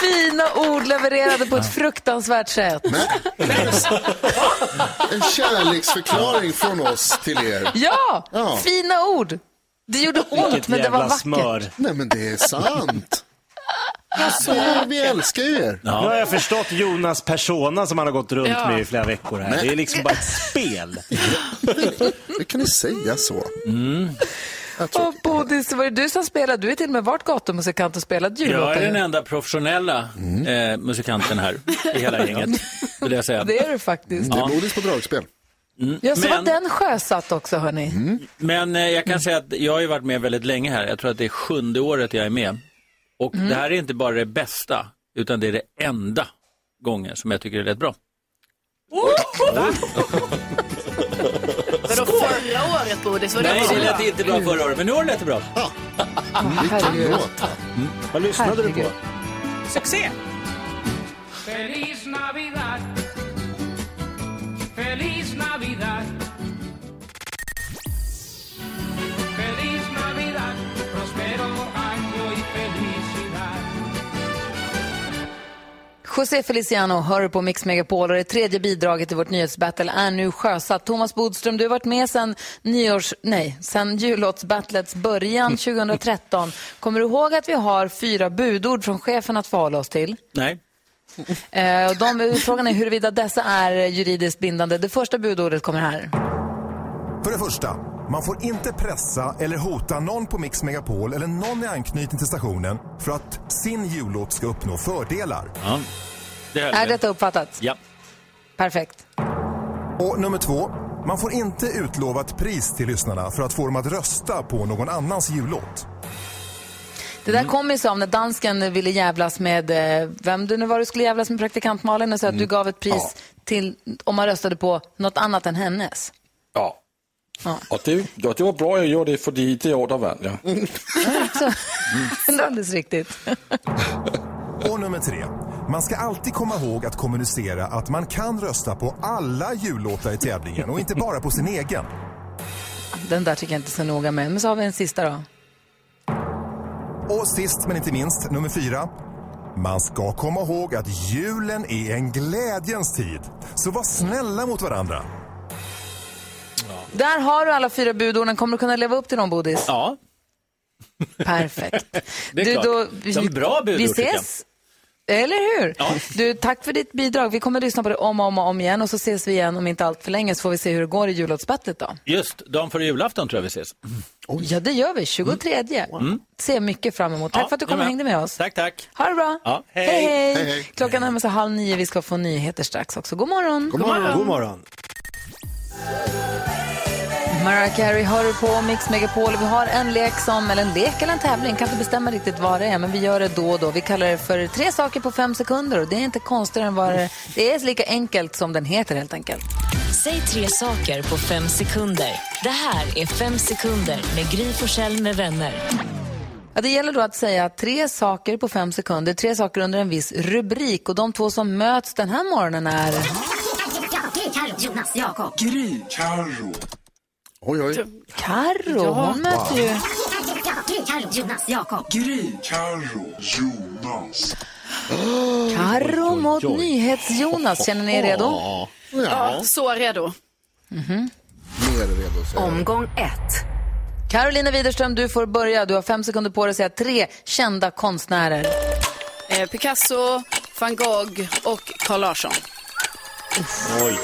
Fina ord levererade på ett fruktansvärt sätt. En kärleksförklaring från oss till er. Ja, Ja. fina ord. Det gjorde ont, men det var vackert. Nej men det är sant. Alltså, vi älskar ju er. Nu har jag förstått Jonas persona som han har gått runt Ja. med i flera veckor här. Nej. Det är liksom bara ett spel. Hur kan ni säga så? Mm. Och Bodis, var det du som spelade? Du är till och med varit gatumusikant och spelat Jag är jullåtar. den enda professionella eh, musikanten här i hela gänget, vill jag säga. Det är du faktiskt. Ja. Bodis på dragspel. Mm. Ja, så var Men- den sjösatt också, hörni. Men eh, jag kan säga att jag har ju varit med väldigt länge här. Jag tror att det är sjunde året jag är med. Och Mm. det här är inte bara det bästa, utan det är det enda gången som jag tycker det är rätt bra. Vadå förra året Bodis? Var det Nej, det lät inte bra förra året, men nu har det lät bra. herregud. Mm. Vad lyssnade du på? Succé! Feliz Navidad. José Feliciano hör på Mix Megapol och det tredje bidraget i vårt nyhetsbattle är nu sjösatt. Thomas Bodström, du har varit med sedan nyårs... Nej, sedan jullåtsbattlets början 2013. Kommer du ihåg att vi har fyra budord från chefen att förhålla oss till? Nej. Eh, och de, frågan är huruvida dessa är juridiskt bindande. Det första budordet kommer här. För det första, man får inte pressa eller hota någon på Mix Megapol eller någon i anknytning till stationen för att sin jullåt ska uppnå fördelar. Ja, det Är detta uppfattat? Ja. Perfekt. Och nummer två, man får inte utlova ett pris till lyssnarna för att få dem att rösta på någon annans jullåt. Det där kom ju av när dansken ville jävlas med, eh, vem du nu var du skulle jävlas med, praktikant Malin, och så att du gav ett pris till om man röstade på något annat än hennes. Ja. Ja. Och det, ja, det var bra jag gjorde det, för det år där vann jag. Så, det är alldeles riktigt. Och nummer tre, man ska alltid komma ihåg att kommunicera att man kan rösta på alla jullåtar i tävlingen och inte bara på sin egen. Den där tycker jag inte så noga med. Men så har vi en sista då. Och sist men inte minst, nummer fyra. Man ska komma ihåg att julen är en glädjens tid. Så var snälla mot varandra. Där har du alla fyra budorden. Kommer du kunna leva upp till dem, Bodis? Ja. Perfekt. Det är Du, klart. då- De är bra budord, Vi ses. Eller hur? Du, tack för ditt bidrag. Vi kommer att lyssna på det om och om, och om igen och så ses vi igen om inte allt för länge så får vi se hur det går i jullåtsbattlet då. Just, dagen före julafton tror jag vi ses. Ja, det gör vi. 23. Mm. Ser mycket fram emot. Tack Ja, för att du kom och hängde med oss. Tack, tack. Ha det bra. Ja, hej. Hej, hej. Hej, hej. Klockan närmar sig halv nio. Vi ska få nyheter strax också. God morgon. God morgon. God morgon. Mariah Carey hör du på Mix Megapol. Vi har en lek som, eller en lek eller en tävling, kan inte bestämma riktigt vad det är, men vi gör det då och då. Vi kallar det för tre saker på fem sekunder och det är inte konstigare än vad det Det är lika enkelt som den heter helt enkelt. Säg tre saker på fem sekunder. Det här är Fem sekunder med Gry Forssell med vänner. Ja, det gäller då att säga tre saker på fem sekunder, tre saker under en viss rubrik och de två som möts den här morgonen är... Jonas, Jakob. Gry. Carro. Oj, oj. Carro, hon möter ju... Jonas, Jakob. Gry. Carro. Jonas. Carro mot NyhetsJonas. Känner ni er redo? Ja, så redo. Mhm. Mer redo. säger jag. Omgång ett. Carolina Widerström, du får börja. Du har fem sekunder på dig att säga tre kända konstnärer. Eh, Picasso, van Gogh och Carl Larsson. Oj.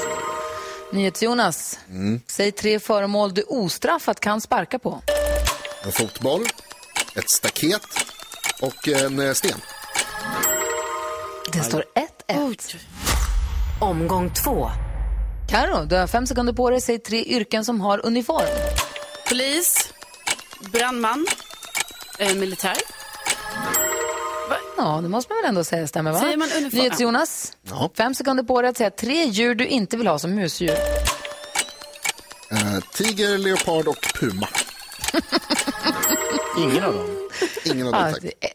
NyhetsJonas, Mm. säg tre föremål du ostraffat kan sparka på. En fotboll, ett staket och en eh, sten. Det står 1-1. Omgång två. Karo, du har fem sekunder på dig. Säg tre yrken som har uniform. Polis, brandman, eh, militär. Ja, det måste man väl ändå säga stämmer va? Säger man uniform? NyhetsJonas, fem sekunder på dig att säga tre djur du inte vill ha som husdjur. Eh, tiger, leopard och puma. Ingen av dem. Ingen av Ja, dem, tack. är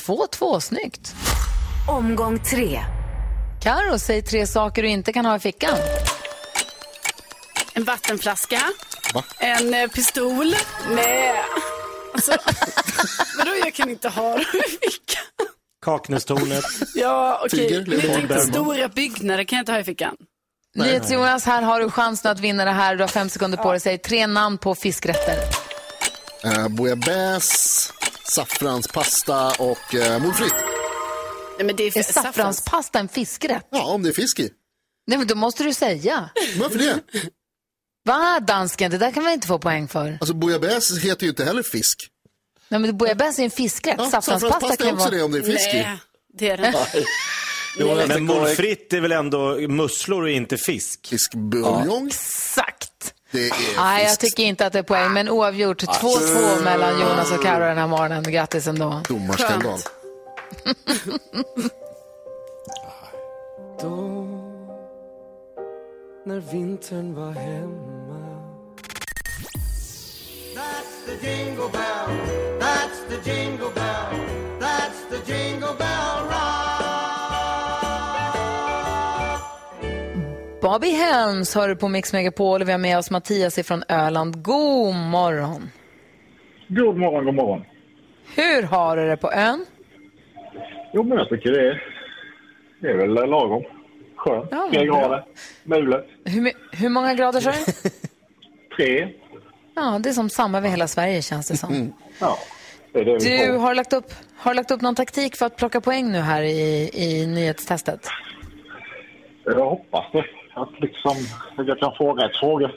Två, två, snyggt. Omgång tre. Karo, säg tre saker du inte kan ha i fickan. En vattenflaska. Va? En eh, pistol. Nej. Alltså, vadå jag kan inte ha dem i fickan? Kaknästornet. Ja, okej. Men jag tänkte stora byggnader kan jag inte ha i fickan. NyhetsJonas, här har du chansen att vinna det här. Du har fem sekunder på dig. Säg tre namn på fiskrätter. Eh, bouillabaisse, saffranspasta och eh, moules frites. Nej, men det är, Är saffranspasta en fiskrätt? Ja, om det är fisk i. Nej, men då måste du säga. Varför det? Va, dansken? Det där kan man inte få poäng för. Alltså bouillabaisse heter ju inte heller fisk. Nej, men bouillabaisse är en fiskrätt. Ja, saffranspasta kan är också vara... det om det är fisk i. Nej, det är det inte. Men moules är väl ändå musslor och inte fisk? Fiskbuljong? Exakt. Det är Nej, jag fisk. tycker inte att det är poäng, men oavgjort. 2-2 mellan Jonas och Karo den här morgonen. Grattis ändå. Domarskandal. Då, när vintern var hemma the jingle bell. That's the jingle bell. That's the jingle bell rock. Bobby Helms hör du på Mix Megapol och vi har med oss Mattias ifrån Öland. God morgon. God morgon, god morgon. Hur har du det på ön? Jo, men jag tycker det är, det är väl lagom. Skönt. Ja, Tre grader. Mulet. Hur, hur många grader sa du? Tre. Ja, det är som samma över hela Sverige känns det som. Ja, det det Du, har lagt, upp, har lagt upp någon taktik för att plocka poäng nu här i, i nyhetstestet? Jag hoppas det. Att liksom, jag kan få rätt frågor.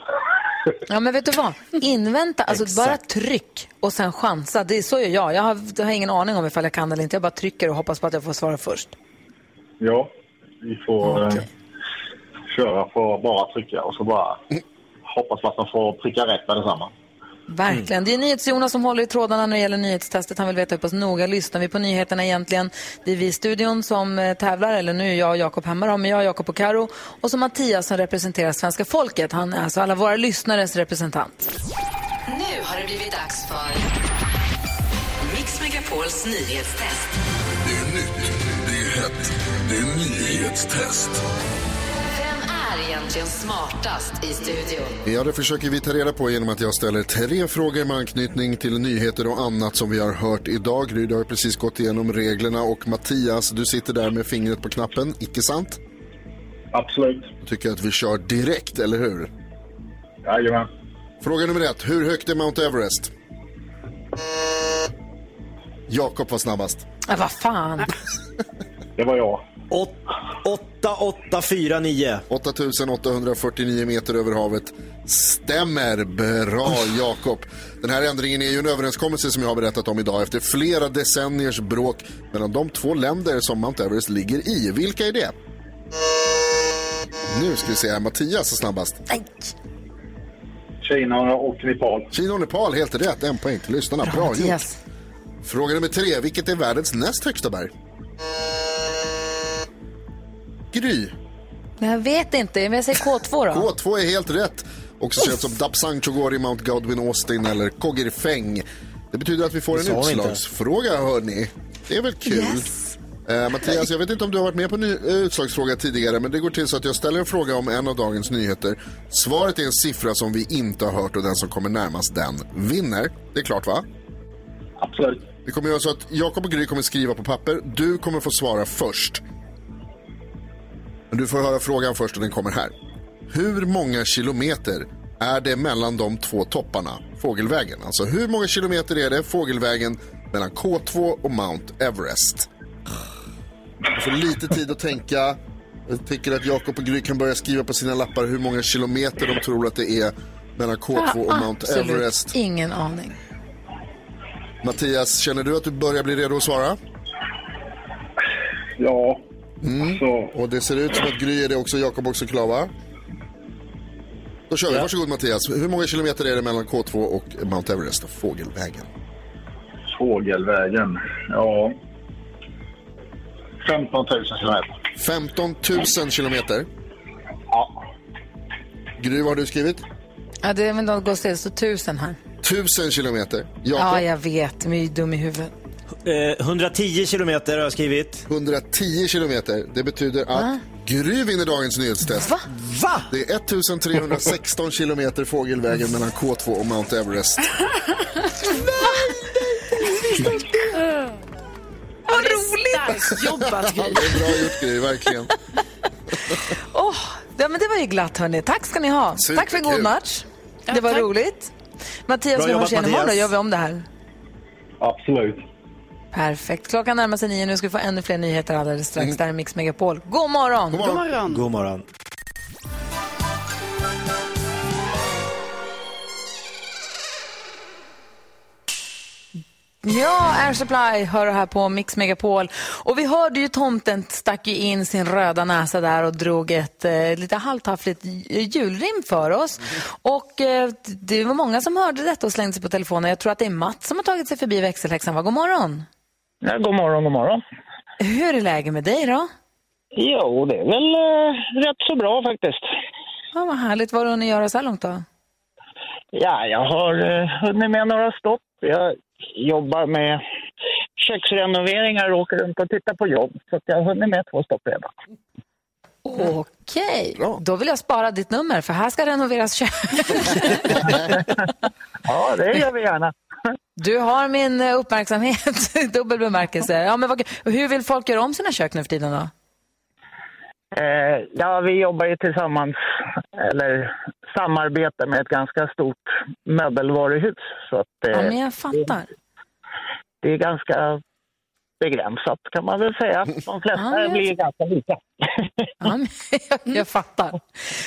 Ja, men vet du vad? Invänta, alltså bara tryck och sen chansa. Det är så gör jag. Jag har, jag har ingen aning om ifall jag kan eller inte. Jag bara trycker och hoppas på att jag får svara först. Ja, vi får eh, köra på bara trycka och så bara hoppas att man får pricka rätt med detsamma. Verkligen. Det är NyhetsJonas som håller i trådarna när det gäller nyhetstestet. Han vill veta hur pass noga lyssnar vi på nyheterna egentligen. Det är vi i studion som eh, tävlar, eller nu är jag och Jakob hemma då, men jag, Jakob och Karo Och så Mattias som representerar svenska folket. Han är alltså alla våra lyssnares representant. Nu har det blivit dags för Mix Megapols nyhetstest. Det är nytt, det är hett, det är nyhetstest. Är egentligen smartast i studion? Ja, det försöker vi ta reda på genom att jag ställer tre frågor med anknytning till nyheter och annat som vi har hört idag. Gry, du har precis gått igenom reglerna och Mattias, du sitter där med fingret på knappen, icke sant? Absolut. Jag tycker att vi kör direkt, eller hur? Jajamän. Fråga nummer ett, hur högt är Mount Everest? Jakob var snabbast. Ja, vad fan. Det var jag. 8849. 8849 meter över havet. Stämmer. Bra, Jakob. Den här ändringen är ju en överenskommelse som jag har berättat om idag efter flera decenniers bråk mellan de två länder som Mount Everest ligger i. Vilka är det? Nu ska vi se här. Mattias är snabbast. Kina och Nepal. Kina och Nepal, helt rätt. En poäng till lyssnarna. Bra, gjort. Mattias. Fråga nummer tre. Vilket är världens näst högsta berg? Gry. Men jag vet inte, men jag säger K2 då. K2 är helt rätt. Också känt som Dapsang Chogori, Mount Godwin Austin eller Kogir Feng. Det betyder att vi får en utslagsfråga, hörni. Det är väl kul? Yes. Eh, Mattias, jag vet inte om du har varit med på ny, eh, utslagsfråga tidigare, men det går till så att jag ställer en fråga om en av dagens nyheter. Svaret är en siffra som vi inte har hört och den som kommer närmast den vinner. Det är klart, va? Absolut. Vi kommer göra så att Jakob och Gry kommer skriva på papper. Du kommer få svara först. Men du får höra frågan först och den kommer här. Hur många kilometer är det mellan de två topparna, fågelvägen? Alltså hur många kilometer är det fågelvägen mellan K2 och Mount Everest? Du får lite tid att tänka. Jag tycker att Jakob och Gry kan börja skriva på sina lappar hur många kilometer de tror att det är mellan K2 och Mount Absolut Everest. ingen aning. Mattias, känner du att du börjar bli redo att svara? Ja. Mm. Och det ser ut som att Gry är det också, Jakob också klar va? Då kör vi, varsågod Mattias. Hur många kilometer är det mellan K2 och Mount Everest och Fågelvägen? Fågelvägen, ja. 15 000 kilometer. 15 000 kilometer? Ja. Gry, vad har du skrivit? Ja, det är väl något går så tusen här. 1000 kilometer. Jakob? Ja, jag vet. Men jag är ju dum i huvudet. Eh, 110 kilometer har jag skrivit. 110 kilometer. Det betyder att Va? Gry vinner dagens nyhetstest. Va? Va? Det är 1316 kilometer fågelvägen mellan K2 och Mount Everest. Vad roligt! Starkt jobbat Ja, det är bra gjort Gry, verkligen. Åh, ja, men det var ju glatt hörni. Tack ska ni ha. Superkul. Tack för en god match. Det var tack. roligt. Mattias, Bra vi hörs igen imorgon då. Gör vi om det här. Absolut. Perfekt. Klockan närmar sig nio. Nu ska vi få ännu fler nyheter alldeles strax. Där är Mix Megapol. God morgon! God morgon. God morgon. God morgon. Ja, Air Supply hör du här på Mix Megapol. Och vi hörde ju tomten stack ju in sin röda näsa där och drog ett eh, lite halvtaffligt julrim för oss. Och eh, det var många som hörde detta och slängde sig på telefonen. Jag tror att det är Mats som har tagit sig förbi växelhäxan. Va? God morgon! Ja, god morgon, god morgon. Hur är läget med dig då? Jo, det är väl eh, rätt så bra faktiskt. Ja, vad härligt. Vad har du hunnit göra så här långt då? Ja, jag har eh, hunnit med några stopp. Jag jobbar med köksrenoveringar och åker runt och tittar på jobb. Så jag har hunnit med två stopp redan. Okej, då vill jag spara ditt nummer för här ska renoveras kök. Ja, det gör vi gärna. Du har min eh, uppmärksamhet i dubbel bemärkelse. Ja, men vad, hur vill folk göra om sina kök nu för tiden då? Eh, ja, vi jobbar ju tillsammans, eller samarbetar med ett ganska stort möbelvaruhus. Så att, eh, Ja, men jag fattar. det är ganska begränsat kan man väl säga. De flesta Ja, blir ganska lika. Ja, jag, fattar.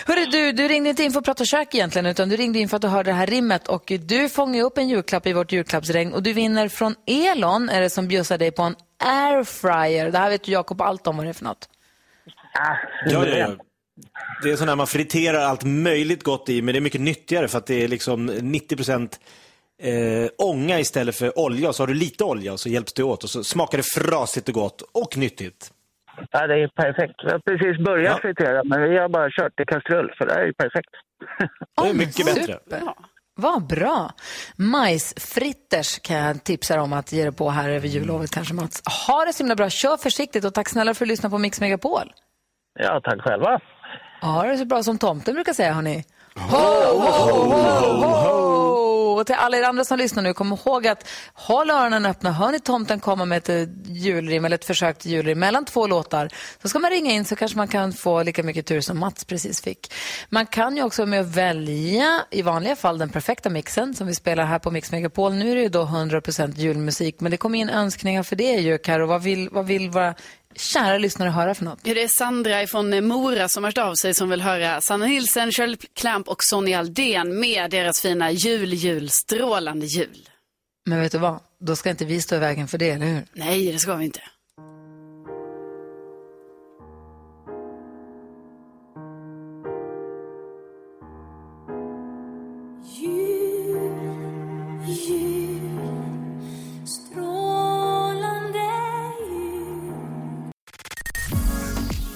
Hörru, du, du ringde inte in för att prata kök egentligen, utan du ringde in för att du hörde det här rimmet och du fångar ju upp en julklapp i vårt julklappsregn och du vinner från Elon, är det som bjussar dig på en airfryer. Det här vet ju Jakob allt om vad det är för något. Ja, ja, ja. Det är sån här man friterar allt möjligt gott i, men det är mycket nyttigare för att det är liksom 90 procent eh, ånga istället för olja. Och så har du lite olja och så hjälps det åt och så smakar det frasigt och gott och nyttigt. Ja, det är perfekt. Vi har precis börjat fritera, men vi har bara kört i kastrull, så det är ju perfekt. Det är mycket bättre. Vad bra. Majsfritters kan jag tipsa om att ge dig på här över jullovet kanske Mats. Ha det så himla bra, kör försiktigt och tack snälla för att du lyssnade på Mix Megapol. Ja, tack själva. Ha det så bra som tomten brukar säga hörni. Ho, ho, ho. Och till alla er andra som lyssnar nu, kom ihåg att håll öronen öppna. Hör ni tomten komma med ett eh, julrim eller ett försök till julrim mellan två låtar så ska man ringa in så kanske man kan få lika mycket tur som Mats precis fick. Man kan ju också med att välja i vanliga fall den perfekta mixen som vi spelar här på Mix Megapol. Nu är det ju då 100% julmusik men det kommer in önskningar för det ju Karo. Vad vill, vad vill våra kära lyssnare höra för något? Ja, det är Sandra från Mora som har hört av sig som vill höra Sanna Nilsson, Shirley Clamp och Sonny Aldén med deras fina jul, jul, strålande jul. Men vet du vad? Då ska inte vi stå i vägen för det, eller hur? Nej, det ska vi inte.